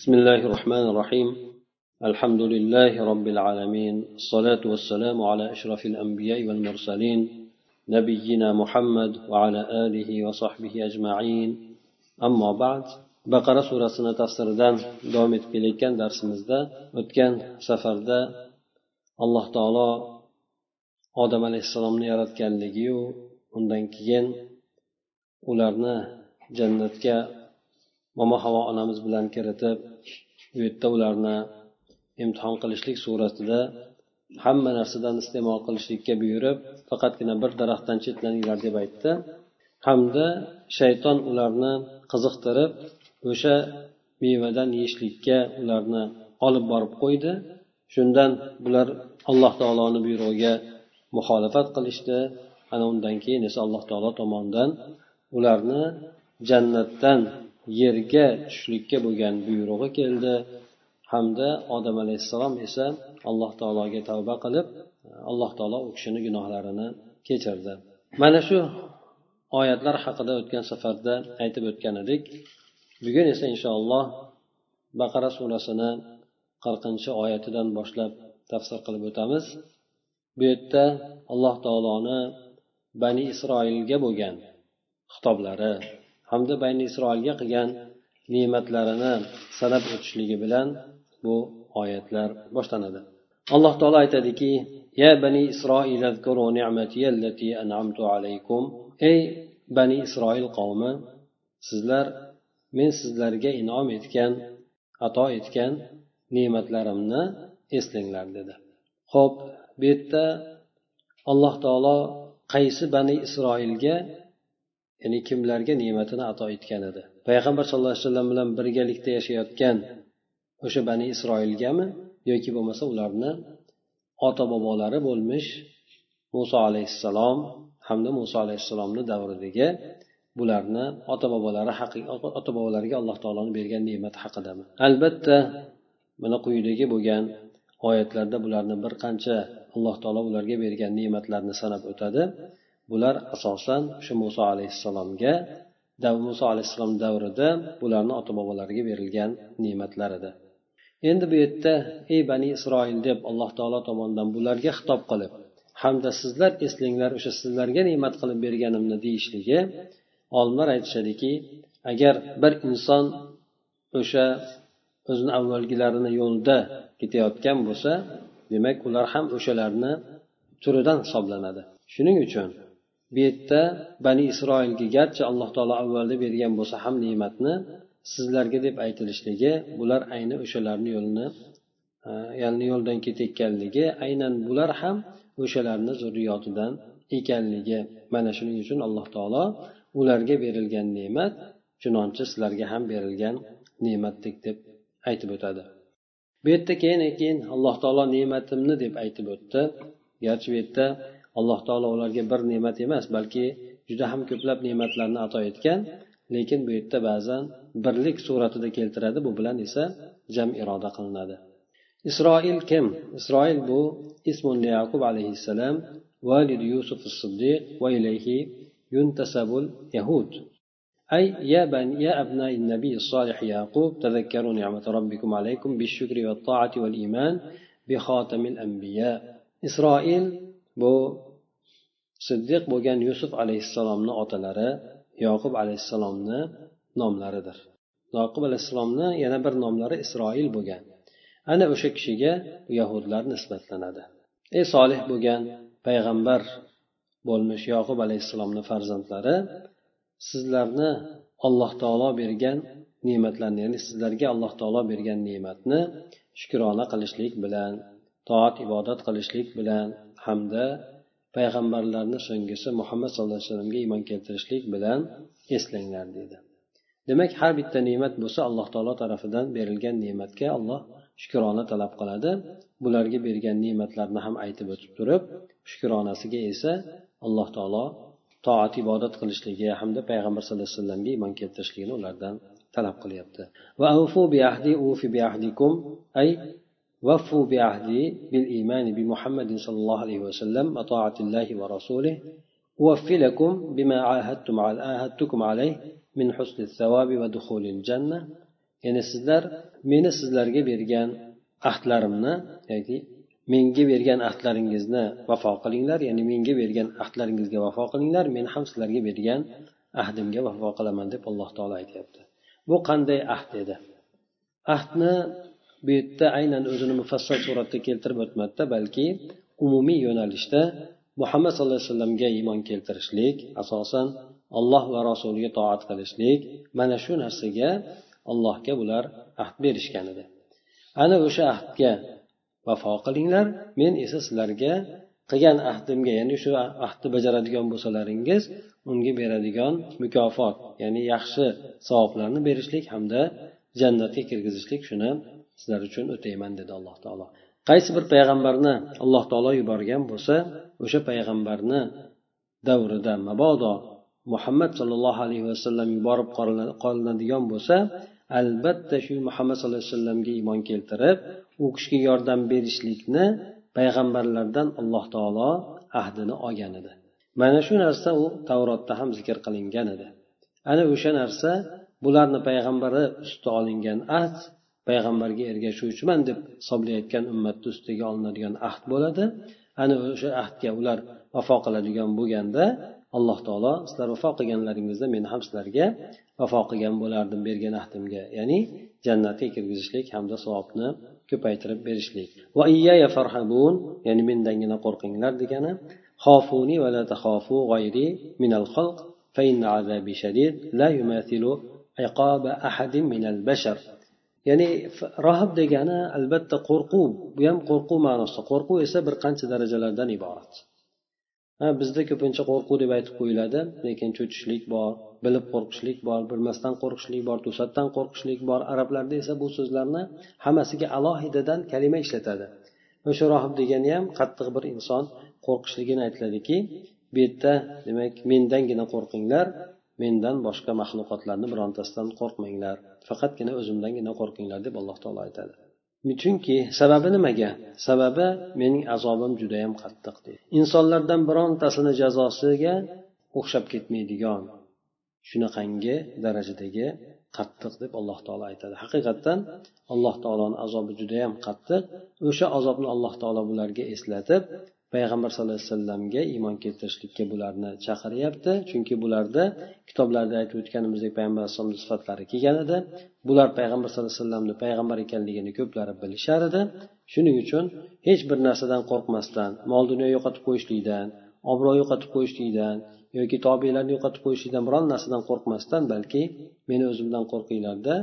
بسم الله الرحمن الرحيم. الحمد لله رب العالمين. الصلاة والسلام على أشرف الأنبياء والمرسلين نبينا محمد وعلى آله وصحبه أجمعين. أما بعد بقرة سورة سنة أصردان دومت كليكن درس مزدا وكان سفر دا الله تعالى آدم عليه السلام نيرت كان لجيو undan keyin ularni jannatga momo havo onamiz bilan kiritib u yerda ularni imtihon qilishlik suratida hamma narsadan iste'mol qilishlikka buyurib faqatgina bir daraxtdan chetlaninglar deb aytdi. Hamda shayton ularni qiziqtirib o'sha mevadan yeyishlikka ularni olib borib qo'ydi. Shundan bular alloh taoloni buyrug'iga muxolifat qilishdi. Ana undan keyin esa alloh taolo tomonidan ularni jannatdan yerga tushishlikka bo'lgan buyrug'i keldi. Hamda odam alayhissalom esa alloh taologa tavba qilib alloh taolo u kishini gunohlarini kechirdi. Mana shu oyatlar haqida o'tgan safarda aytib o'tgan edik. Bugun esa inshaalloh baqara surasini qirqinchi oyatidan boshlab tafsir qilib o'tamiz. Bu yerda alloh taoloni bani isroilga bo'lgan xitoblari hamda bayni isroilga qilgan ne'matlarini sanab o'tishligi bilan bu oyatlar boshlanadi. Alloh taolo aytadiki ya bani isroil an'amtu alaykum. Ey bani isroil qavmi sizlar men sizlarga inom etgan ato etgan ne'matlarimni eslanglar dedi. Ho'p bu yerda alloh taolo qaysi bani isroilga ya'ni kimlarga ne'matini ato etgan edi? Payg'ambar sallallohu alayhi vasallam bilan birgalikda yashayotgan o'sha bani isroilgami yoki bo'lmasa ularni ota bobolari bo'lmish muso alayhissalom hamda muso alayhissalomni davridagi bularni ota bobolari ota bobolariga alloh taoloni bergan ne'mati haqidami? Albatta mana quyidagi bo'lgan oyatlarda bularni bir qancha alloh taolo ularga bergan ne'matlarni sanab o'tadi. Bular asosan o'sha muso alayhissalomga muso alayhissalom davrida bularni ota bobolariga berilgan ne'matlar edi. Endi bu yerda ey bani isroil deb alloh taolo tomonidan bularga xitob qilib hamda sizlar eslanglar o'sha sizlarga ne'mat qilib berganimni deyishligi olimlar aytishadiki agar bir inson o'sha o'zini avvalgilarini yo'lida ketayotgan bo'lsa demak ular ham o'shalarni turidan hisoblanadi. Shuning uchun bu yerda bani isroilga garchi alloh taolo avvalda bergan bo'lsa ham ne'matni sizlarga deb aytilishligi bular ayni o'shalarni yo'lini e, ya'ni yo'ldan ketayotganligi aynan bular ham o'shalarni zurriyotidan ekanligi. Mana shuning uchun alloh taolo ularga berilgan ne'mat chunonchi sizlarga ham berilgan ne'matdek deb aytib o'tadi. Bu yerda keyin keyin alloh taolo ne'matimni deb aytib o'tdi. Garchi bu yerda alloh taolo ularga bir ne'mat emas balki juda ham ko'plab ne'matlarni ato etgan lekin bu yerda ba'zan birlik suratida keltiradi bu bilan esa jam iroda qilinadi isroil kim isroil bu ismun yaqub alayhissalom valid yusuf siddiq va ilayhi yuntasabul yahud أي يا بني يا أبناء النبي الصالح يعقوب تذكروا نعمة ربكم عليكم بالشكر والطاعة والإيمان بخاتم الأنبياء إسرائيل bu siddiq bo'lgan yusuf alayhissalomni otalari yoqub alayhissalomni nomlaridir. Yoqub alayhissalomni yana bir nomlari isroil bo'lgan. Ana o'sha kishiga yahudlar nisbatlanadi. Ey solih bo'lgan payg'ambar bo'lmish yoqub alayhissalomni farzandlari sizlarni alloh taolo bergan ne'matlarni ya'ni sizlarga alloh taolo bergan ne'matni shukrona qilishlik bilan toat ibodat qilishlik bilan hamda payg'ambarlarni so'nggisi muhammad sallallohu alayhi vasallamga iymon keltirishlik bilan eslanglar dedi. Demak har bitta ne'mat bo'lsa alloh taolo tarafidan berilgan ne'matga alloh shukrona talab qiladi. Bularga bergan ne'matlarni ham aytib o'tib turib shukronasiga esa alloh taolo toat ibodat qilishligi hamda payg'ambar sallallohu alayhi vasallamga iymon keltirishligini ulardan talab qilyapti. وفوا بعهدي بالإيمان بمحمد صلى الله عليه وسلم وطاعة الله ورسوله أوفي لكم بما عاهدتم على عاهدتكم عليه من حسن الثواب ودخول الجنة ya'ni sizlar meni sizlarga bergan ahdlarimni yoki menga bergan ahdlaringizni vafo qilinglar ya'ni menga bergan ahdlaringizga vafo qilinglar men ham sizlarga bergan ahdimga vafo qilaman deb alloh taolo aytyapti bu qanday ahd edi ahdni bu yerda aynan o'zini mufassal suratda keltirib o'tmadida balki umumiy yo'nalishda muhammad sallallohu alayhi vasallamga iymon keltirishlik asosan alloh va rasuliga toat qilishlik mana shu narsaga allohga bular ahd berishgan edi. Ana o'sha ahdga vafo qilinglar men esa sizlarga qilgan ahdimga ya'ni shu ahdni bajaradigan bo'lsalaringiz unga beradigan mukofot ya'ni yaxshi savoblarni berishlik hamda jannatga kirgizishlik shuni sizlar uchun o'tayman dedi alloh taolo. Qaysi bir payg'ambarni alloh taolo yuborgan bo'lsa o'sha payg'ambarni davrida mabodo muhammad sollallohu alayhi vasallam yuborib qolinadigan bo'lsa albatta shu muhammad sallallohu alayhi vasallamga iymon keltirib u kishiga yordam berishlikni payg'ambarlardan alloh taolo ahdini olgan edi. Mana shu narsa u tavrotda ham zikr qilingan edi. Ana o'sha narsa bularni payg'ambari usti olingan ahd payg'ambarga ergashuvchiman deb hisoblayotgan ummatni ustiga olinadigan ahd bo'ladi. Ana o'sha ahdga ular vafo qiladigan bo'lganda alloh taolo sizlar vafo qilganlaringizda men ham sizlarga vafo qilgan bo'lardim bergan ahdimga ya'ni jannatga kirgizishlik hamda savobni ko'paytirib berishlik. Va iyaya farhabun ya'ni mendangina qo'rqinglar degani xofuni va la taxofu g'ayri minal xalq fa inna azabi shadid la yumathilu iqaba ahadin minal bashar. Ya'ni rohib degani albatta qo'rquv. Bu ham qo'rquv ma'nosida. Qo'rquv esa bir qancha darajalardan iborat. Ha bizda ko'pincha qo'rquv deb aytib qo'yiladi. Lekin cho'chishlik bor bilib qo'rqishlik bor bilmasdan qo'rqishlik bor to'satdan qo'rqishlik bor. Arablarda esa bu so'zlarni hammasiga alohidadan kalima ishlatadi. O'sha rohib degani ham qattiq bir inson qo'rqishligini aytiladiki bu yerda demak mendangina qo'rqinglar mendan boshqa maxluqotlarni birontasidan qo'rqmanglar. Faqatgina o'zimdangina qo'rqinglar deb alloh taolo aytadi. Chunki sababi nimaga? Sababi mening azobim judayam qattiq deydi. Insonlardan birontasini jazosiga o'xshab ketmaydigan shunaqangi darajadagi qattiq deb alloh taolo aytadi. Haqiqatdan alloh taoloni azobi judayam qattiq. O'sha azobni alloh taolo bularga eslatib payg'ambar sallallohu alayhi vasallamga iymon keltirishlikka bularni chaqiryapti. Chunki bularda kitoblarda aytib o'tganimizdek payg'ambar alayhisalomni sifatlari kelgan edi. Bular payg'ambar sallallohu alayhi vasallamni payg'ambar ekanligini ko'plari bilishar edi. Shuning uchun hech bir narsadan qo'rqmasdan mol dunyo yo'qotib qo'yishlikdan obro' yo'qotib qo'yishlikdan yoki tobelarni yo'qotib qo'yishlikdan biron narsadan qo'rqmasdan balki meni o'zimdan qo'rqinglarda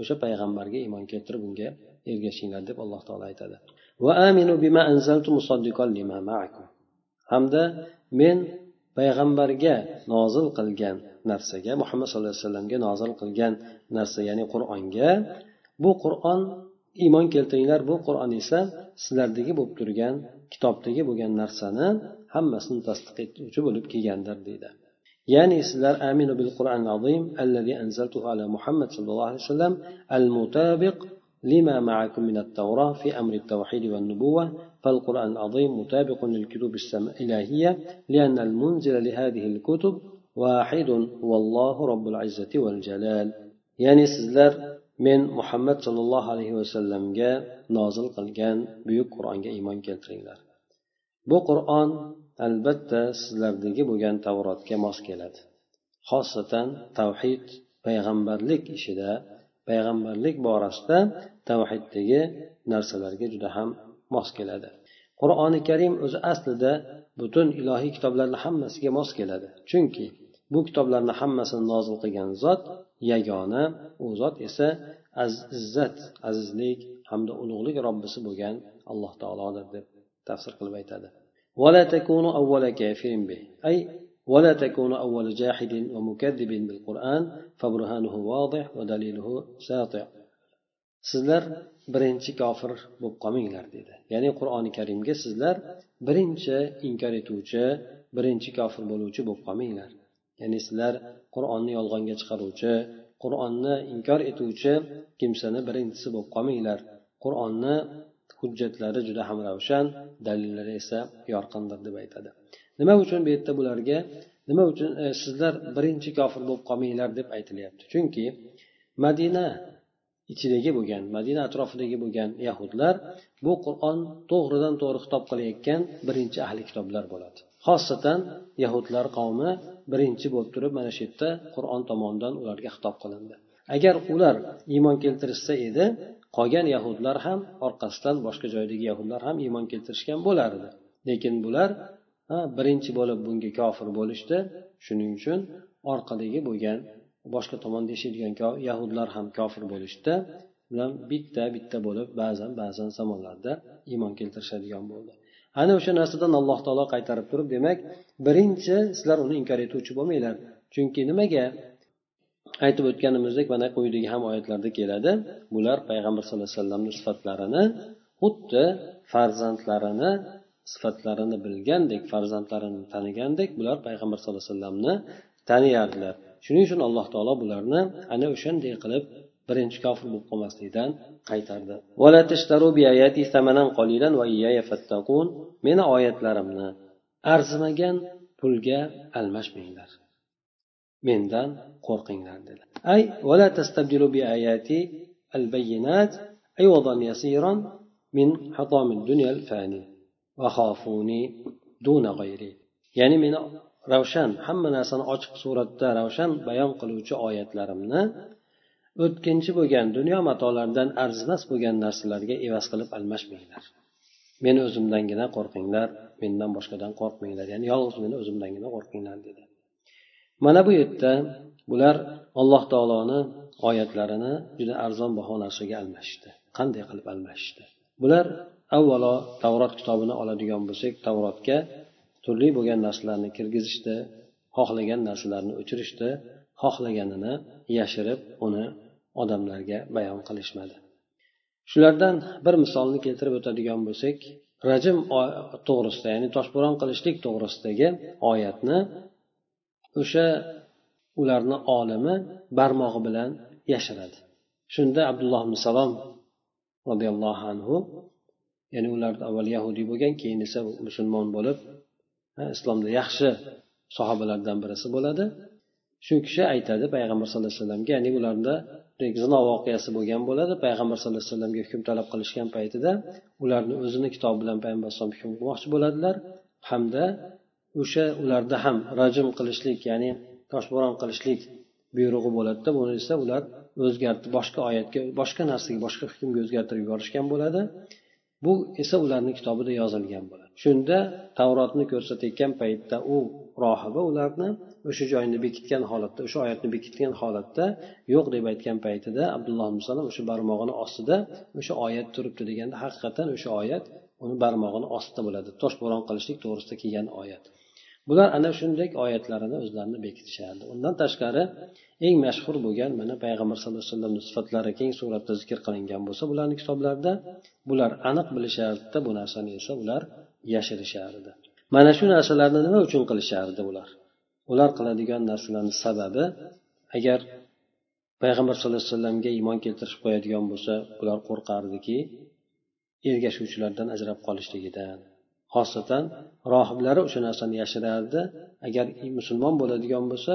o'sha payg'ambarga iymon keltirib unga ergashinglar deb alloh taolo aytadi. Hamda men payg'ambarga nozil qilgan narsaga muhammad sallallohu alayhi vasallamga nozil qilgan narsa ya'ni qur'onga bu qur'on iymon keltiringlar bu qur'on esa sizlardagi bo'lib turgan kitobdagi bo'lgan narsani hammasini tasdiq etuvchi bo'lib kelgandir deydi. Ya'ni sizlar aminu bil qur'an azim allazi anzaltuhu ala muhammad sallallohu alayhi vasallam al mutabiq لما معكم من التوراة في أمر التوحيد والنبوة فالقرآن العظيم مطابق للكتب الإلهية لأن المنزل لهذه الكتب واحد هو الله رب العزة والجلال. يعني سيزلر من محمد صلى الله عليه وسلم جاء نازل قلقان بيوك قرآن إيمان كالترينلر بو قرآن البتة سيزلر ديجي بوغان توراة كماس خاصة توحيد بيغمبر لك إشداء payg'ambarlik borasida tavhiddagi narsalarga juda ham mos keladi qur'oni karim o'zi aslida butun ilohiy kitoblarni hammasiga mos keladi chunki bu kitoblarni hammasini nozil qilgan zot yagona u zot esa izzat azizlik hamda ulug'lik robbisi bo'lgan alloh taolodir deb tafsir qilib aytadi أي ولا تكون أول جاحد ومكذب بالقرآن فبرهانه واضح ودليله ساطع sizlar birinchi kofir bo'lib qolmanglar dedi. Ya'ni qur'oni karimga sizlar birinchi inkor etuvchi birinchi kofir bo'luvchi bo'lib qolmanglar. Ya'ni sizlar qur'onni yolg'onga chiqaruvchi qur'onni inkor etuvchi kimsani birinchisi bo'lib qolmanglar. Qur'onni hujjatlari juda ham ravshan dalillari esa yorqindir deb aytadi. Nima uchun bu yerda bularga nima uchun e, sizlar birinchi kofir bo'lib qolmanglar deb aytilyapti? Chunki madina ichidagi bo'lgan madina atrofidagi bo'lgan yahudlar bu qur'on to'g'ridan to'g'ri xitob qilayotgan birinchi ahli kitoblar bo'ladi. Xosatan yahudlar qavmi birinchi bo'lib turib mana shu yerda qur'on tomonidan ularga xitob qilindi. Agar ular iymon keltirishsa edi qolgan yahudlar ham orqasidan boshqa joydagi yahudlar ham iymon keltirishgan bo'lardi. Lekin bular birinchi bo'lib bunga kofir bo'lishdi. Shuning uchun orqadagi bo'lgan boshqa tomonda yashaydigan yahudlar ham kofir bo'lishdi. Bilan bitta bitta bo'lib ba'zan ba'zan zamonlarda iymon keltirishadigan bo'ldi. Ana o'sha narsadan alloh taolo qaytarib turib demak birinchi sizlar uni inkor etuvchi bo'lmanglar. Chunki nimaga? Aytib o'tganimizdek mana quyidagi ham oyatlarda keladi. Bular payg'ambar sallallohu alayhi vasallamni sifatlarini xuddi farzandlarini sifatlarini bilgandek farzandlarini tanigandek bular payg'ambar sallallohu alayhi vasallamni taniyardilar. shuning uchun alloh taolo bularni ana o'shanday qilib birinchi kofir bo'lib qolmaslikdan qaytardi. Meni oyatlarimni arzimagan pulga almashmanglar. Mendan qo'rqinglar dedi. Ay tastabdilu bi ayati yasiran min dunyal fani va ya'ni meni ravshan hamma narsani ochiq suratda ravshan bayon qiluvchi oyatlarimni o'tkinchi bo'lgan dunyo matolaridan arzimas bo'lgan narsalarga evaz qilib almashmanglar. Meni o'zimdangina qo'rqinglar mendan boshqadan qo'rqmanglar. Ya'ni yolg'iz meni o'zimdangina qo'rqinglar dedi. Mana bu yerda bular alloh taoloni oyatlarini juda arzon baho narsaga almashishdi. Qanday qilib almashishdi? Bular avvalo tavrot kitobini oladigan bo'lsak tavrotga turli bo'lgan narsalarni kirgizishdi xohlagan narsalarni o'chirishdi xohlaganini yashirib uni odamlarga bayon qilishmadi. Shulardan bir misolni keltirib o'tadigan bo'lsak rajm to'g'risida ya'ni toshbo'ron qilishlik to'g'risidagi oyatni o'sha ularni olimi barmog'i bilan yashiradi. Shunda abdulloh ibn salom roziyallohu anhu ya'ni ular avval yahudiy bo'lgan keyin esa musulmon bo'lib islomda yaxshi sahobalardan birisi bo'ladi. Shu kishi aytadi payg'ambar sallallohu alayhi vasallamga ya'ni ularda zino voqeasi bo'lgan bo'ladi? Payg'ambar sallallohu alayhi vasallamga hukm talab qilishgan paytida ularni o'zini kitobi bilan payg'ambar alayhisalom hukm qilmoqchi bo'ladilar. Hamda o'sha ularda ham rajm qilishlik ya'ni toshbo'ron qilishlik buyrug'i bo'ladida. Buni esa ular o'zgartib boshqa oyatga boshqa narsaga boshqa hukmga o'zgartirib yuborishgan bo'ladi. Bu esa ularni kitobida yozilgan bo'ladi. Shunda tavrotni ko'rsatayotgan paytda u rohiba ularni o'sha joyni bekitgan holatda o'sha oyatni bekitgan holatda yo'q deb aytgan paytida abdulloh alayhisalom o'sha barmog'ini ostida o'sha oyat turibdi deganda haqiqatdan o'sha oyat uni barmog'ini ostida bo'ladi. Toshbo'ron qilishlik to'g'risida kelgan oyat. Bular ana shunday oyatlarini o'zlarini bekitishardi undan tashqari eng mashhur bo'lgan mana payg'ambar sallallohu alayhi vasallamni sifatlari keng suratda zikr qilingan bo'lsa bularni kitoblarida bular aniq bilishardida bu narsani esa ular yashirishardi. Mana shu narsalarni nima uchun qilishardi ular ular qiladigan narsalarni sababi agar payg'ambar sallallohu alayhi vasallamga iymon keltirishib qo'yadigan bo'lsa ular qo'rqardiki ergashuvchilardan ajrab qolishligidan. Xosatan rohiblari o'sha narsani yashirardi agar musulmon bo'ladigan bo'lsa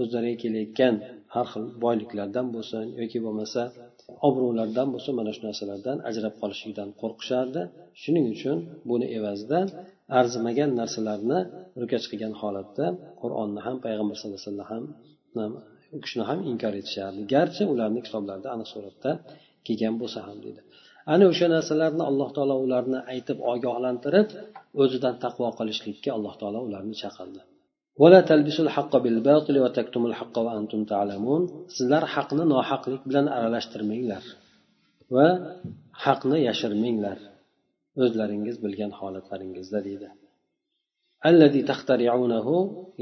o'zlariga kelayotgan har xil boyliklardan bo'lsin yoki bo'lmasa obro'lardan bo'lsin mana shu narsalardan ajrab qolishlikdan qo'rqishardi. Shuning uchun buni evazidan arzimagan narsalarni ro'kach qilgan holatda qur'onni ham payg'ambar sallallohu alayhi vasallam ham u kishini ham inkor etishardi. Garchi ularni kitoblarida aniq suratda kelgan bo'lsa ham deydi. Ana o'sha narsalarni alloh taolo ularni aytib ogohlantirib o'zidan taqvo qilishlikka alloh taolo ularni chaqirdi. Sizlar haqni nohaqlik bilan aralashtirmanglar va haqni yashirmanglar. O'zlaringiz bilgan holatlaringizda deydi.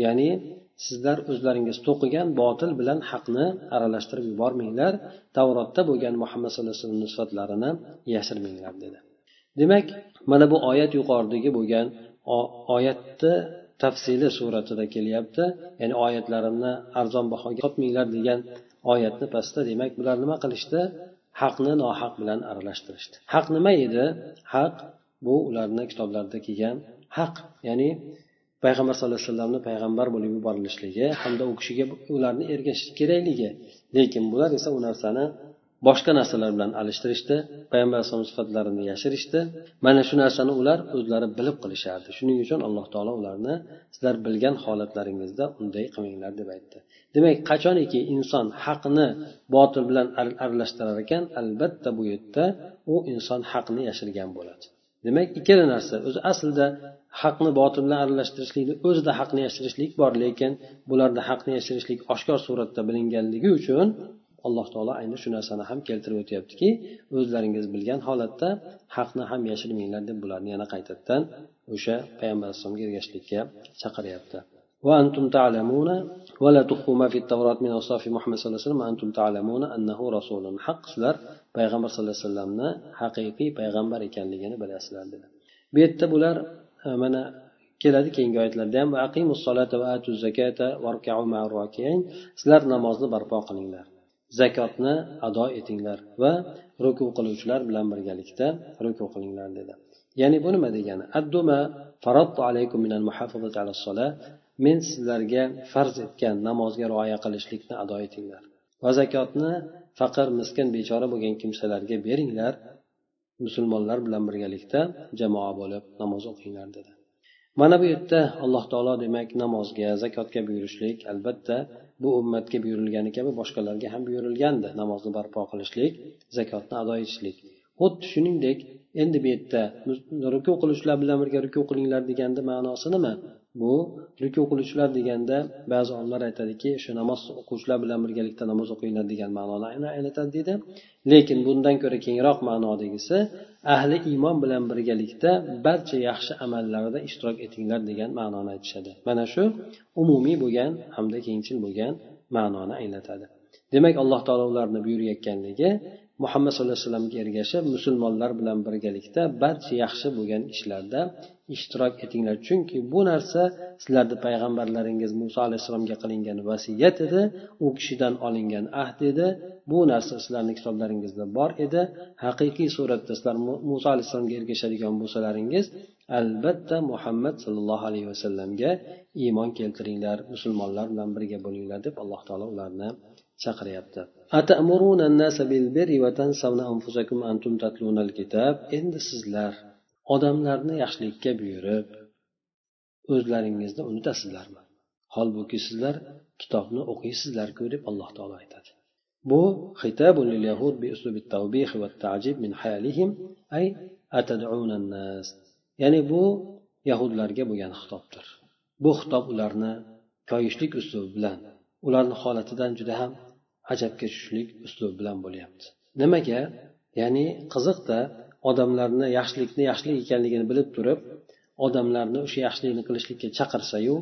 Ya'ni sizlar o'zlaringiz to'qigan botil bilan haqni aralashtirib yubormanglar. Tavrotda bo'lgan muhammad sallallohu alayhi vasallam sifatlarini yashirmanglar dedi. Demak mana bu oyat yuqoridagi bo'lgan oyatni tafsili suratida kelyapti. Ya'ni oyatlarimni arzon bahoga sotmanglar degan oyatni pastda demak bular nima qilishdi? Haqni nohaq bilan aralashtirishdi. Haq nima edi? Haq bu ularni kitoblarida kelgan haq. Ya'ni payg'ambar sallallohu alayhi vasallamni payg'ambar bo'lib yuborilishligi hamda u kishiga ularni ergashish kerakligi. Lekin bular esa u narsani boshqa narsalar bilan alishtirishdi payg'ambar alayhisalom sifatlarini yashirishdi. Mana shu narsani ular o'zlari bilib qilishardi. Shuning uchun alloh taolo ularni sizlar bilgan holatlaringizda unday qilmanglar deb aytdi. Demak qachoniki inson haqni botil bilan aralashtirar ekan albatta bu yerda u inson haqni yashirgan bo'ladi. Demak ikkala narsa o'zi aslida haqni botil bilan aralashtirishlikni o'zida haqni yashirishlik bor lekin bularda haqni yashirishlik oshkor suratda bilinganligi uchun alloh taolo ayni shu narsani ham keltirib o'tyaptiki o'zlaringiz bilgan holatda haqni ham yashirmanglar deb bularni yana qaytadan o'sha payg'ambar alayhisalomga ergashishlikka chaqiryapti وأنتم تعلمون ولا تخفوا ما في التوراة من أوصاف محمد صلى الله عليه وسلم وأنتم تعلمون أنه رسول حق sizlar payg'ambar sallallohu alayhi vasallamni haqiqiy payg'ambar ekanligini bilasizlar dedi bu yerda bular e, mana keladi keyingi oyatlarda ham sizlar namozni barpo qilinglar zakotni ado etinglar va ruku qiluvchilar bilan birgalikda ruku qilinglar dedi. Ya'ni bu nima degani? Adduma alaykum minal ala men sizlarga farz etgan namozga rioya qilishlikni ado etinglar va zakotni faqir miskin bechora bo'lgan kimsalarga beringlar musulmonlar bilan birgalikda jamoa bo'lib namoz o'qinglar dedi. Mana bu yerda alloh taolo demak namozga zakotga buyurishlik albatta bu ummatga buyurilgani kabi boshqalarga ham buyurilgandi. Namozni barpo qilishlik zakotni ado etishlik. Xuddi shuningdek endi bu yerda ruku qilishlar bilan birga ruku qilinglar deganda ma'nosi nima? Bu ruku qiluvchilar deganda ba'zi olimlar aytadiki o'sha namoz o'quvchilar bilan birgalikda namoz o'qinglar degan ma'noni anglatadi deydi lekin bundan ko'ra kengroq ma'nodagisi ahli iymon bilan birgalikda barcha yaxshi amallarda ishtirok etinglar degan ma'noni aytishadi. Mana shu umumiy bo'lgan hamda kengchil bo'lgan ma'noni anglatadi demak alloh taolo ularni buyurayotganligi muhammad sallallohu alayhi vasallamga ergashib musulmonlar bilan birgalikda barcha yaxshi bo'lgan ishlarda ishtirok etinglar. Chunki bu narsa sizlarni payg'ambarlaringiz muso alayhissalomga qilingan vasiyat edi u kishidan olingan ahd edi. Bu narsa sizlarni kitoblaringizda bor edi. Haqiqiy suratda sizlar muso alayhissalomga ergashadigan bo'lsalaringiz albatta muhammad sollallohu alayhi vasallamga iymon keltiringlar musulmonlar bilan birga bo'linglar deb alloh taolo ularni chaqiryapti endi sizlar odamlarni yaxshilikka buyurib o'zlaringizni unutasizlarmi? Holbuki sizlar kitobni o'qiysizlarku deb alloh taolo aytadi. Bu ya'ni bu yahudlarga bo'lgan xitobdir. Bu xitob ularni koyishlik uslubi bilan ularni holatidan juda ham ajabga tushishlik uslub bilan bo'lyapti. Nimaga? Ya'ni qiziqda odamlarni yaxshilikni yaxshilik ekanligini bilib turib odamlarni o'sha yaxshilikni qilishlikka chaqirsayu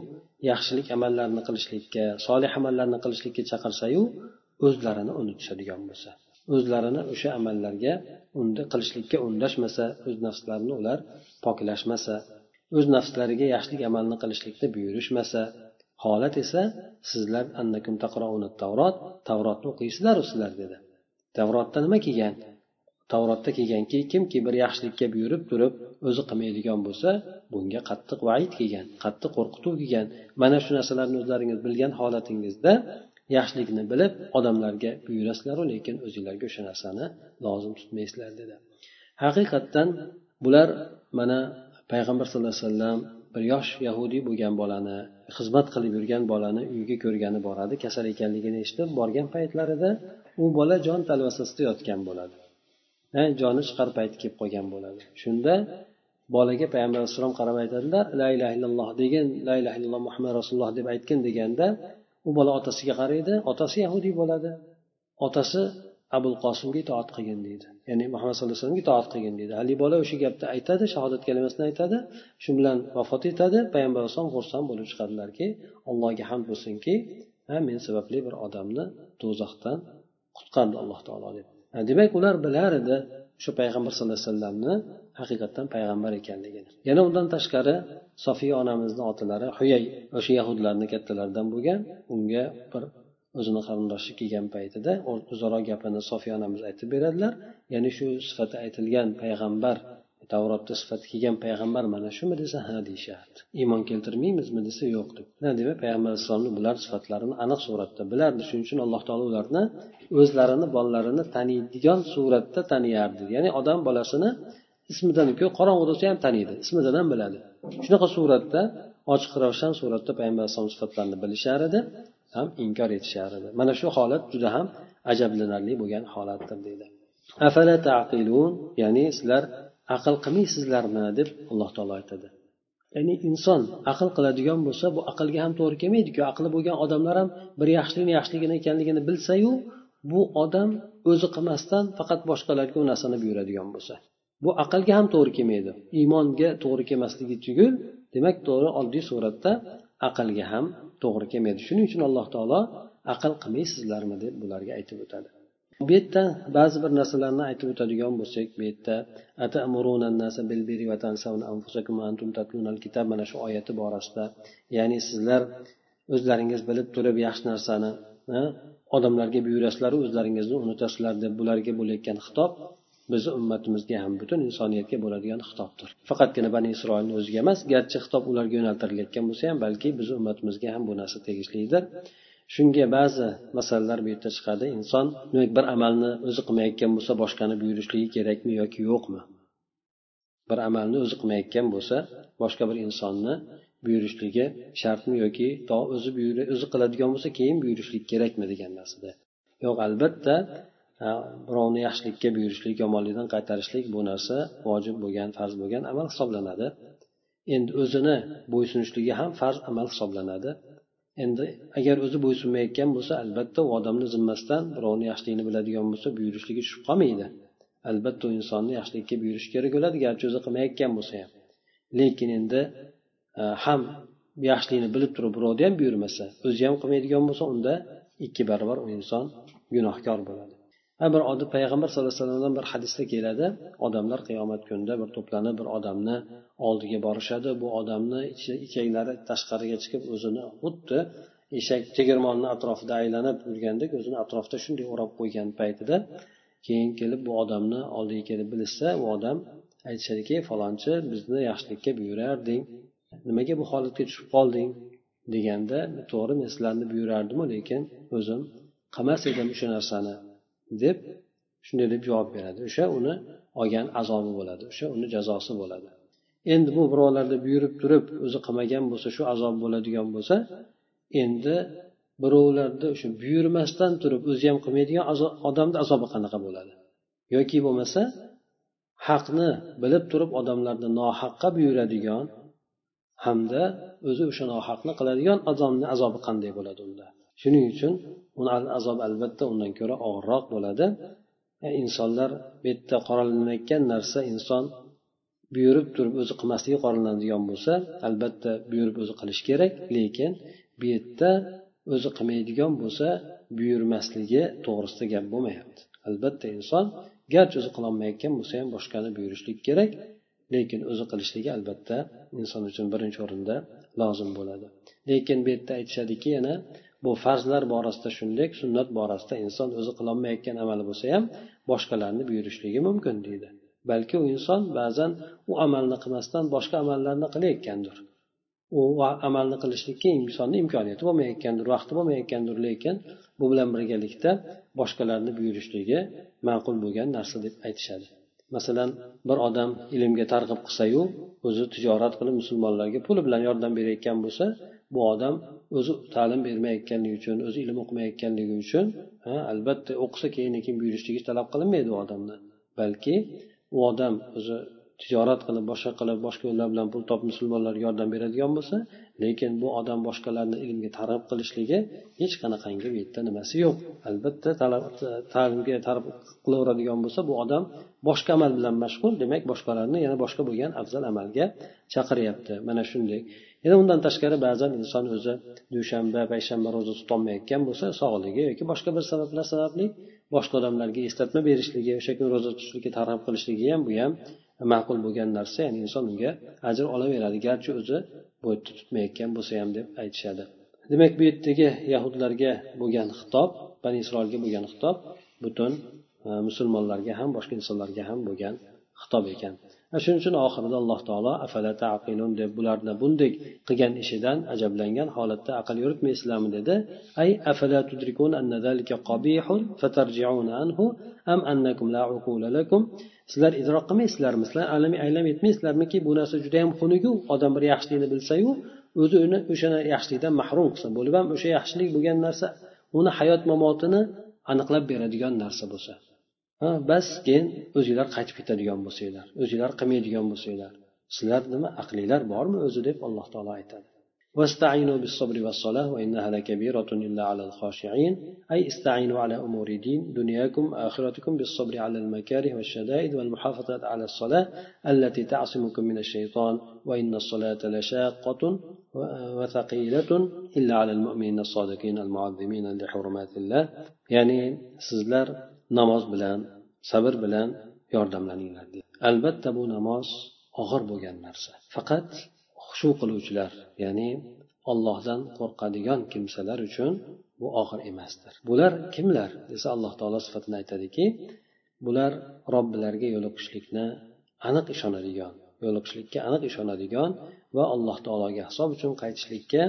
yaxshilik amallarni qilishlikka solih amallarni qilishlikka chaqirsayu o'zlarini unutishadigan bo'lsa. O'zlarini o'sha amallarga unda qilishlikka undashmasa o'z nafslarini ular poklashmasa o'z nafslariga yaxshilik amalni qilishlikni buyurishmasa holat esa sizlar annakum tavrot tavrotni o'qiysizlaru sizlar dedi. Tavrotda nima kelgan? Tavrotda kelganki kimki bir yaxshilikka buyurib turib o'zi qilmaydigan bo'lsa bunga qattiq vaid kelgan qattiq qo'rqituv kelgan. Mana shu narsalarni o'zlaringiz bilgan holatingizda yaxshilikni bilib odamlarga buyurasizlaru lekin o'zinglarga o'sha narsani lozim tutmaysizlar dedi. Haqiqatdan bular mana payg'ambar sallallohu alayhi vasallam bir yosh yahudiy bo'lgan bolani xizmat qilib yurgan bolani uyiga ko'rgani boradi kasal ekanligini eshitib borgan paytlarida u bola jon talvasasida yotgan bo'ladi. Joni chiqar payti kelib qolgan bo'ladi. Shunda bolaga payg'ambar alayhissalom qarab aytadilar la ilaha illalloh degin la ilaha illalloh muhammad rasululloh deb aytgin deganda u bola otasiga qaraydi otasi yahudiy bo'ladi. Otasi abul qosimga itoat qilgin deydi. Ya'ni muhammad sallallohu alayhi vasallamga itoat qilgin deydi. Haligi bola o'sha gapni aytadi shahodat kalimasini aytadi shu bilan vafot etadi payg'ambar alayhisalom xursand bo'lib chiqadilarki allohga hamd bo'lsinki ha men sababli bir odamni do'zaxdan qutqardi alloh taolo deb. Demak ular bilar edi shu payg'ambar sallallohu alayhi vasallamni haqiqatdan payg'ambar ekanligini. Yana undan tashqari sofiya onamizni otalari huyay o'sha yahudlarni kattalaridan bo'lgan unga bir o'zini qarindoshi kelgan paytida o'zaro gapini sofiya onamiz aytib beradilar. Ya'ni shu sifati aytilgan payg'ambar tavrotda sifati kelgan payg'ambar mana shumi desa ha deyishardi iymon keltirmaymizmi desa yo'q deb. Demak payg'ambar alayhissalomni bular sifatlarini aniq suratda bilardi. Shuning uchun alloh taolo ularni o'zlarini bolalarini taniydigan suratda taniyardi. Ya'ni odam bolasini ismidan ko'p qorong'u bo'lsa ham taniydi ismidan ham biladi. Shunaqa suratda ochiq ravshan suratda payg'ambar alayhisalom sifatlarini bilishar edi. Ham inkor etishar edi mana shu holat juda ham ajablanarli bo'lgan holatdir deydi. Afala taqilun? Ya'ni sizlar aql qilmaysizlarmi? deb alloh taolo aytadi. Ya'ni inson aql qiladigan bo'lsa bu aqlga ham to'g'ri kelmaydiku. Aqli bo'lgan odamlar ham bir yaxshilikni yaxshiligini ekanligini bilsayu bu odam o'zi qilmasdan faqat boshqalarga u narsani buyuradigan bo'lsa. Bu aqlga ham to'g'ri kelmaydi. Iymonga to'g'ri kelmasligi tugul demak to'g'ri oddiy suratda aqlga ham to'g'ri kelmaydi. Shuning uchun alloh taolo aql qilmaysizlarmi deb bularga aytib o'tadi. Bu yerda ba'zi bir narsalarni aytib o'tadigan bo'lsak bu yerda mana shu oyati borasida ya'ni sizlar o'zlaringiz bilib turib yaxshi narsani odamlarga buyurasizlaru o'zlaringizni unutasizlar deb bularga bo'layotgan xitob bizni ummatimizga ham butun insoniyatga bo'ladigan xitobdir. Faqatgina bani isroilni o'ziga emas garchi xitob ularga yo'naltirilayotgan bo'lsa ham balki bizni ummatimizga ham bu narsa tegishlidir. Shunga ba'zi masalalar bu yerda chiqadi. Inson demak bir amalni o'zi qilmayotgan bo'lsa boshqani buyurishligi kerakmi yoki yo'qmi? Bir amalni o'zi qilmayotgan bo'lsa boshqa bir insonni buyurishligi shartmi yoki to o'zi o'zi qiladigan bo'lsa keyin buyurishlik kerakmi degan narsada. Yo'q albatta birovni yaxshilikka buyurishlik yomonlikdan qaytarishlik bu narsa vojib bo'lgan farz bo'lgan amal hisoblanadi. Endi o'zini bo'ysunishligi ham farz amal hisoblanadi. Endi agar o'zi bo'ysunmayotgan bo'lsa albatta u odamni zimmasidan birovni yaxshiligini biladigan bo'lsa buyurishligi tushib qolmaydi. Albatta u insonni yaxshilikka buyurish kerak bo'ladi garchi o'zi qilmayotgan bo'lsa ham. Lekin endi e, ham yaxshilikni bilib turib birovni ham buyurmasa o'zi ham qilmaydigan bo'lsa unda ikki barobar u inson gunohkor bo'ladi. Bir odam payg'ambar sallallohu alayhi vasallamdan bir hadisda keladi. Odamlar qiyomat kunida bir to'planib bir odamni oldiga borishadi. Bu odamni ichaklari tashqariga chiqib o'zini xuddi eshak tegirmonni atrofida aylanib yurgandek o'zini atrofida shunday o'rab qo'ygan paytida keyin kelib bu odamni oldiga kelib bilishsa u odam aytishadiki falonchi bizni yaxshilikka buyurarding nimaga bu holatga tushib qolding? deganda to'g'ri men sizlarni buyurardimu lekin o'zim qilmas edim o'sha narsani. Deb shunday deb javob beradi. O'sha uni olgan azobi bo'ladi. O'sha uni jazosi bo'ladi. Endi bu birovlarni buyurib turib o'zi qilmagan bo'lsa shu azob bo'ladigan bo'lsa endi birovlarni o'sha buyurmasdan turib o'zi ham qilmaydigan odamni azobi qanaqa bo'ladi? Yoki bo'lmasa haqni bilib turib odamlarni nohaqqa buyuradigan hamda o'zi o'sha nohaqni qiladigan odamni azobi qanday bo'ladi unda? Shuning uchun uni azob albatta undan ko'ra og'irroq bo'ladi. E, insonlar bu yerda qoralanayotgan narsa inson buyurib turib o'zi qilmasligi qoralanadigan bo'lsa albatta buyurib o'zi qilish kerak lekin bu yerda o'zi qilmaydigan bo'lsa buyurmasligi to'g'risida gap bo'lmayapti. Albatta inson garchi o'zi qilolmayotgan bo'lsa ham boshqani buyurishlik kerak lekin o'zi qilishligi albatta inson uchun birinchi o'rinda lozim bo'ladi. Lekin bu yerda aytishadiki yana bu farzlar borasida shunday sunnat borasida inson o'zi qilolmayotgan amali bo'lsa ham boshqalarni buyurishligi mumkin deydi. Balki u inson ba'zan u amalni qilmasdan boshqa amallarni qilayotgandir. U amalni qilishlikka insonni imkoniyati bo'lmayotgandir vaqti bo'lmayotgandir lekin bu bilan birgalikda boshqalarni buyurishligi ma'qul bo'lgan narsa deb aytishadi. Masalan bir odam ilmga targ'ib qilsayu o'zi tijorat qilib musulmonlarga puli bilan yordam berayotgan bo'lsa bu odam o'zi ta'lim bermayotganligi uchun o'zi ilm o'qimayotganligi uchun ha albatta o'qisa keyin keyin buyurishligi talab qilinmaydi u odamdan. Balki u odam o'zi tijorat qilib boshqa qilib boshqa yo'llar bilan pul topib musulmonlarga yordam beradigan bo'lsa lekin bu odam boshqalarni ilmga targ'ib qilishligi hech qanaqangi bu yerda nimasi yo'q. Albatta ta'limga targ'ib qilaveradigan bo'lsa bu odam boshqa amal bilan mashg'ul demak boshqalarni yana boshqa bo'lgan afzal amalga chaqiryapti. Mana shunday. Yana undan tashqari ba'zan inson o'zi dushanba payshanba ro'za tutolmayotgan bo'lsa sog'ligi yoki boshqa bir sabablar sababli boshqa odamlarga eslatma berishligi o'sha kuni ro'za tutishlikka targ'ib qilishligi ham bu ham ma'qul bo'lgan narsa. Ya'ni inson unga ajr olaveradi garchi o'zi bu yerda tutmayotgan bo'lsa ham deb aytishadi. Demak bu yerdagi yahudlarga bo'lgan xitob bani isroilga bo'lgan xitob butun e, musulmonlarga ham boshqa insonlarga ham bo'lgan xitob ekan. Shuning uchun oxirida alloh taolo afala taqilun? deb bularni bunday qilgan ishidan ajablangan holatda aql yuritmaysizlarmi dedi. Ay afala tudrikun anna zalika qabihun fatarji'un anhu am annakum la uqula lakum? Sizlar idrok qilmaysizlarmi sizlar aylam yetmaysizlarmiki bu narsa juda yam xunuku odam bir yaxshilikni bilsayu o'zi uni o'sha yaxshilikdan mahrum qilsa bo'lib ham o'sha yaxshilik bo'lgan narsa uni hayot mamotini aniqlab beradigan narsa bo'lsa. Bas keyin o'zinglar qaytib ketadigan bo'lsanglar o'zinglar qilmaydigan bo'lsanglar sizlar nima aqlinglar bormi o'zi deb alloh taolo aytadi. واستعينوا بالصبر والصلاة وإنها لكبيرة إلا على الخاشعين أي استعينوا على أمور دين دنياكم آخرتكم بالصبر على المكاره والشدائد والمحافظة على الصلاة التي تعصمكم من الشيطان وإن الصلاة لشاقة وثقيلة إلا على المؤمنين الصادقين المعظمين لحرمات الله يعني سزلر namoz bilan sabr bilan yordamlaninglar deydi albatta bu namoz og'ir bo'lgan narsa. Faqat xushu qiluvchilar ya'ni ollohdan qo'rqadigan kimsalar uchun bu og'ir emasdir. Bular kimlar desa alloh taolo sifatini aytadiki bular robbilariga yo'liqishlikni aniq ishonadigan yo'liqishlikka aniq ishonadigan va alloh taologa hisob uchun qaytishlikka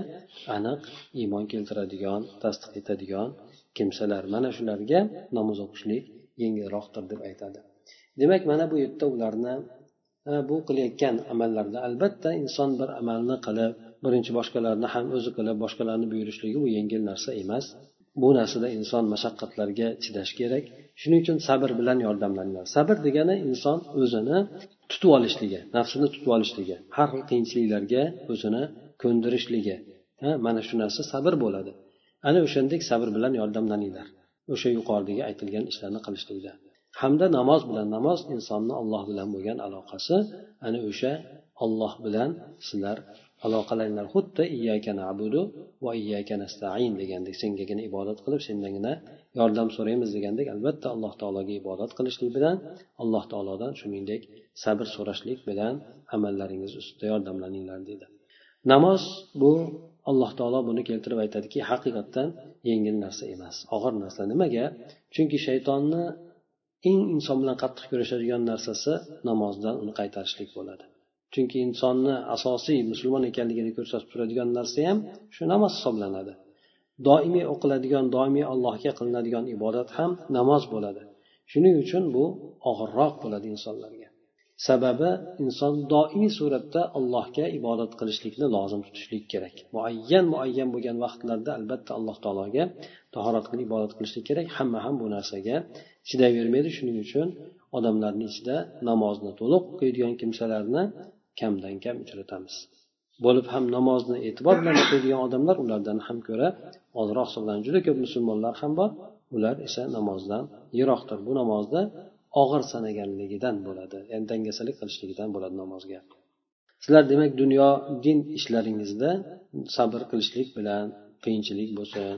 aniq iymon keltiradigan tasdiq etadigan kimsalar mana shularga namoz o'qishlik yengilroqdir deb aytadi. Demak mana bu yerda ularni bu qilayotgan amallarda albatta inson bir amalni qilib birinchi boshqalarni ham o'zi qilib boshqalarni buyurishligi bu yengil narsa emas. Bu narsada inson mashaqqatlarga chidash kerak. Shuning uchun sabr bilan yordamlaniladi sabr degani inson o'zini tutib olishligi nafsini tutib olishligi har xil qiyinchiliklarga o'zini ko'ndirishligi mana shu narsa sabr bo'ladi. Ana o'shandek sabr bilan yordamlaninglar. O'sha yuqoridagi aytilgan ishlarni qilishlikda. Hamda namoz bilan namoz insonni alloh bilan bo'lgan aloqasi ana o'sha olloh bilan sizlar aloqalaringlar xuddi iyyaka nabudu va iyyaka nastain degandek sengagina ibodat qilib sendangina yordam so'raymiz degandek albatta alloh taologa ibodat qilishlik bilan alloh taolodan shuningdek sabr so'rashlik bilan amallaringiz ustida yordamlaninglar deydi. Namoz bu alloh taolo buni keltirib aytadiki haqiqatdan yengil narsa emas og'ir narsa. Nimaga? Chunki shaytonni eng inson bilan qattiq kurashadigan narsasi namozdan uni qaytarishlik bo'ladi. Chunki insonni asosiy musulmon ekanligini ko'rsatib turadigan narsa ham shu namoz hisoblanadi. Doimiy o'qiladigan doimiy allohga qilinadigan ibodat ham namoz bo'ladi. Shuning uchun bu og'irroq bo'ladi insonlarga. Sababi inson doimiy suratda allohga ibodat qilishlikni lozim tutishlik kerak. Muayyan muayyan bo'lgan vaqtlarda albatta alloh taologa tahorat qilib ibodat qilishlik kerak. Hamma ham bu narsaga chidayvermaydi shuning uchun odamlarni ichida namozni to'liq o'qiydigan kimsalarni kamdan kam uchratamiz. Bo'lib ham namozni e'tibor bilan o'qiydigan odamlar ulardan ham ko'ra ozroq hisoblanadi juda ko'p musulmonlar ham bor. Ular esa namozdan yiroqdir. Bu namozda og'ir sanaganligidan bo'ladi ya'ni dangasalik qilishligidan bo'ladi namozga. Sizlar demak dunyo din ishlaringizda sabr qilishlik bilan qiyinchilik bo'lsin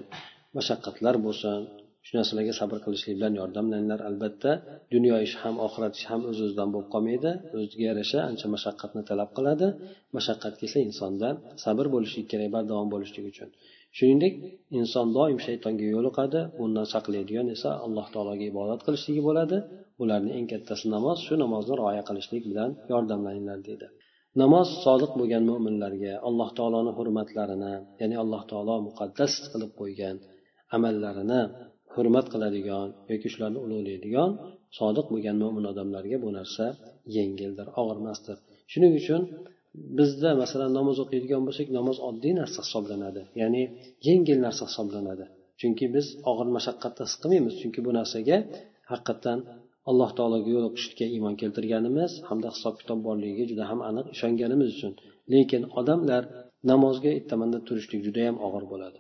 mashaqqatlar bo'lsin shu narsalarga sabr qilishlik bilan yordamlaninglar. Albatta dunyo ishi ham oxirat ishi ham o'z o'zidan bo'lib qolmaydi o'ziga yarasha ancha mashaqqatni talab qiladi. Mashaqqat kelsa insonda sabr bo'lishlik kerak bardavom bo'lishlik uchun. Shuningdek inson doim shaytonga yo'liqadi bundan saqlaydigan esa alloh taologa ibodat qilishligi bo'ladi. Bularni eng kattasi namoz shu namozni rioya qilishlik bilan yordamlaninglar deydi. Namoz sodiq bo'lgan mo'minlarga alloh taoloni hurmatlarini ya'ni alloh taolo muqaddas qilib qo'ygan amallarini hurmat qiladigan yoki shularni ulug'laydigan sodiq bo'lgan mo'min odamlarga bu narsa yengildir og'irmasdir. Shuning uchun bizda masalan namoz o'qiydigan bo'lsak namoz oddiy narsa hisoblanadi. Ya'ni yengil narsa hisoblanadi. Chunki biz og'ir mashaqqatni his qilmaymiz. Chunki bu narsaga haqiqatdan alloh taologa yo'liqishga iymon keltirganimiz hamda hisob kitob borligiga juda ham aniq ishonganimiz uchun. Lekin odamlar namozga ertamanda turishlik judayam og'ir bo'ladi.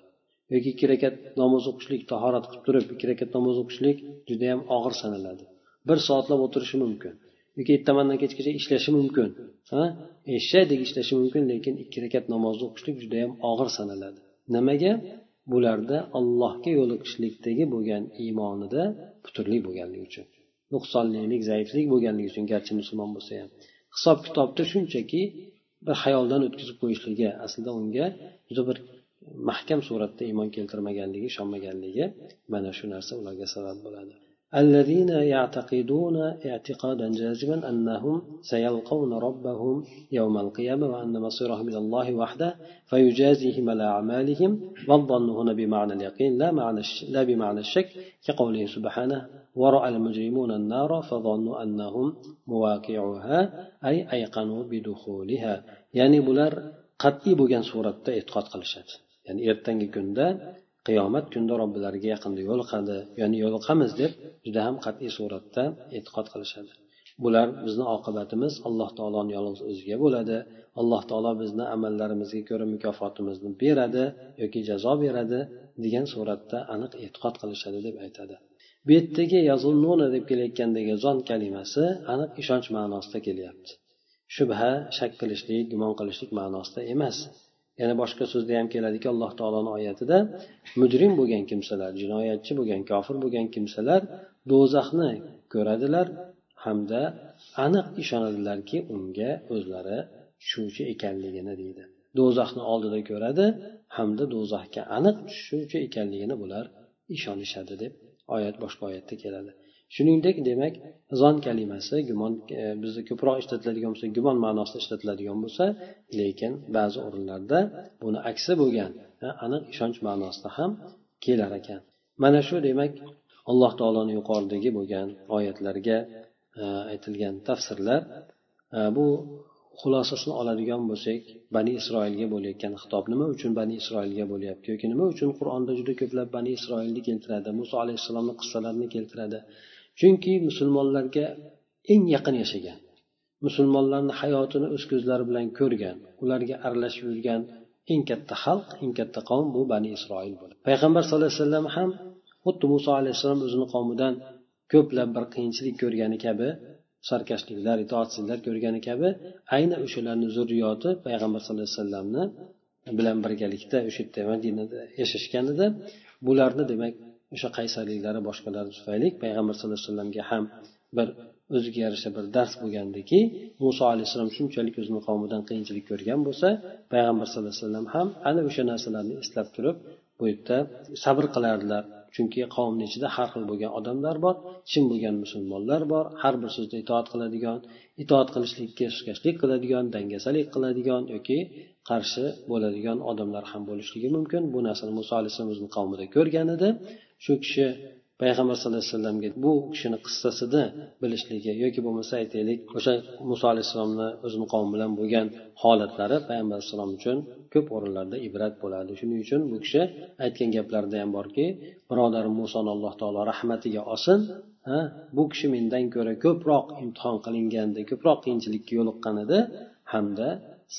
Yoki ikki rakat namoz o'qishlik tahorat qilib turib ikki rakat namoz o'qishlik judayam og'ir sanaladi. Bir soatlab o'tirishi mumkin. Yoki ertamandan kechgacha ishlashi mumkin ha? Eshakdek ishlashi mumkin lekin ikki rakat namozni o'qishlik judayam og'ir sanaladi nimaga? Bularda allohga yo'liqishlikdagi bo'lgan iymonida puturlik bo'lganligi uchun nuqsonlilik zaiflik bo'lganligi uchun garchi musulmon bo'lsa ham. Hisob kitobda shunchaki bir xayoldan o'tkazib qo'yishligi aslida unga juda bir mahkam suratda iymon keltirmaganligi ishonmaganligi mana shu narsa ularga sabab bo'ladi. الذين يعتقدون اعتقادا جازما أنهم سيلقون ربهم يوم القيامة وأن مصيرهم إلى الله وحده فيجازيهم على أعمالهم والظن هنا بمعنى اليقين لا, معنى لا بمعنى الشك كقوله سبحانه ورأى المجرمون النار فظنوا أنهم مواقعها أي أيقنوا بدخولها. يعني بلر qat'iy bo'lgan suratda e'tiqod qilishadi. ya'ni ertangi kunda qiyomat kunida robbilariga yaqinda yo'liqadi ya'ni yo'liqamiz deb juda ham qat'iy suratda e'tiqod qilishadi. Bular bizni oqibatimiz alloh taoloni yolg'iz o'ziga bo'ladi alloh taolo bizni amallarimizga ko'ra mukofotimizni beradi yoki jazo beradi degan suratda aniq e'tiqod qilishadi deb aytadi. Bu yerdagi yazunnuna deb kelayotgandagi zon kalimasi aniq ishonch ma'nosida kelyapti. Shubha shak qilishlik gumon qilishlik ma'nosida emas. Yana boshqa so'zda ham keladiki alloh taoloni oyatida mujrim bo'lgan kimsalar jinoyatchi bo'lgan kofir bo'lgan kimsalar do'zaxni ko'radilar hamda aniq ishonadilarki unga o'zlari tushuvchi ekanligini deydi. Do'zaxni oldida ko'radi hamda do'zaxga aniq tushuvchi ekanligini bular ishonishadi deb oyat boshqa oyatda keladi. Shuningdek demak zon kalimasi gumon e, bizda ko'proq ishlatiladigan bo'lsa gumon ma'nosida ishlatiladigan bo'lsa lekin ba'zi o'rinlarda buni aksi bo'lgan aniq ishonch ma'nosida ham kelar ekan. Mana shu demak alloh taoloni yuqoridagi bo'lgan oyatlarga e, aytilgan tafsirlar e, bu xulosasini oladigan bo'lsak bani isroilga bo'layotgan xitob nima uchun bani isroilga bo'lyapti yoki nima uchun qur'onda juda ko'plab bani isroilni keltiradi muso alayhissalomni qissalarini keltiradi? Chunki musulmonlarga eng yaqin yashagan musulmonlarni hayotini o'z ko'zlari bilan ko'rgan ularga aralashib yurgan eng katta xalq eng katta qavm bu bani isroil bo'ladi. Payg'ambar sallallohu alayhi vasallam ham xuddi muso alayhissalom o'zini qavmidan ko'plab bir qiyinchilik ko'rgani kabi sarkashliklar itoatsizliklar ko'rgani kabi ayni o'shalarni zurriyoti payg'ambar sallallohu alayhi vasallamni bilan birgalikda o'sha yerda madinada yashashganida bularni demak o'sha qaysarliklari boshqalari tufayli payg'ambar sallallohu alayhi vasallamga ham bir o'ziga yarasha bir dars bo'lgandiki muso alayhissalom shunchalik o'zini qavmidan qiyinchilik ko'rgan bo'lsa payg'ambar sallallohu alayhi vasallam ham ana o'sha narsalarni eslab turib bu yerda sabr qilardilar. Chunki qavmni ichida har xil bo'lgan odamlar bor chin bo'lgan musulmonlar bor har bir so'zda itoat qiladigan itoat qilishlikka suskashlik qiladigan dangasalik qiladigan yoki qarshi bo'ladigan odamlar ham bo'lishligi mumkin. Bu narsani muso alayhissalom o'zini qavmida ko'rgan edi. Shu kishi payg'ambar sallallohu alayhi vasallamga bu kishini qissasida bilishligi yoki bo'lmasa aytaylik o'sha muso alayhissalomni o'zini qavmi bilan bo'lgan holatlari payg'ambar alayhissalom uchun ko'p o'rinlarda ibrat bo'ladi. Shuning uchun bu kishi aytgan gaplarida ham borki birodarim musoni alloh taolo rahmatiga olsin ha bu kishi mendan ko'ra ko'proq imtihon qilinganda ko'proq qiyinchilikka yo'liqqan edi hamda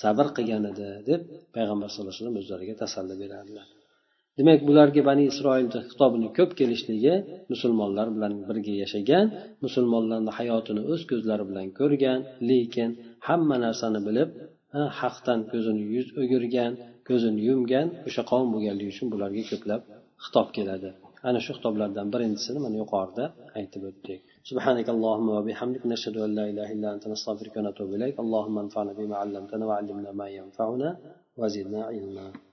sabr qilgan edi deb payg'ambar sallallohu alayhi vasallam o'zlariga tasalli beradilar demak bularga bani isroilni xitobini ko'p kelishligi musulmonlar bilan birga yashagan musulmonlarni hayotini o'z ko'zlari bilan ko'rgan lekin hamma narsani bilib haqdan ko'zini yuz o'girgan ko'zini yumgan o'sha qavm bo'lganligi uchun bularga ko'plab xitob keladi ana shu xitoblardan birinchisini mana yuqorida aytib o'tdik سبحانك اللهم وبحمدك نشهد أن لا إله إلا أنت نستغفرك ونتوب إليك اللهم انفعنا بما علمتنا وعلمنا ما ينفعنا وزدنا علما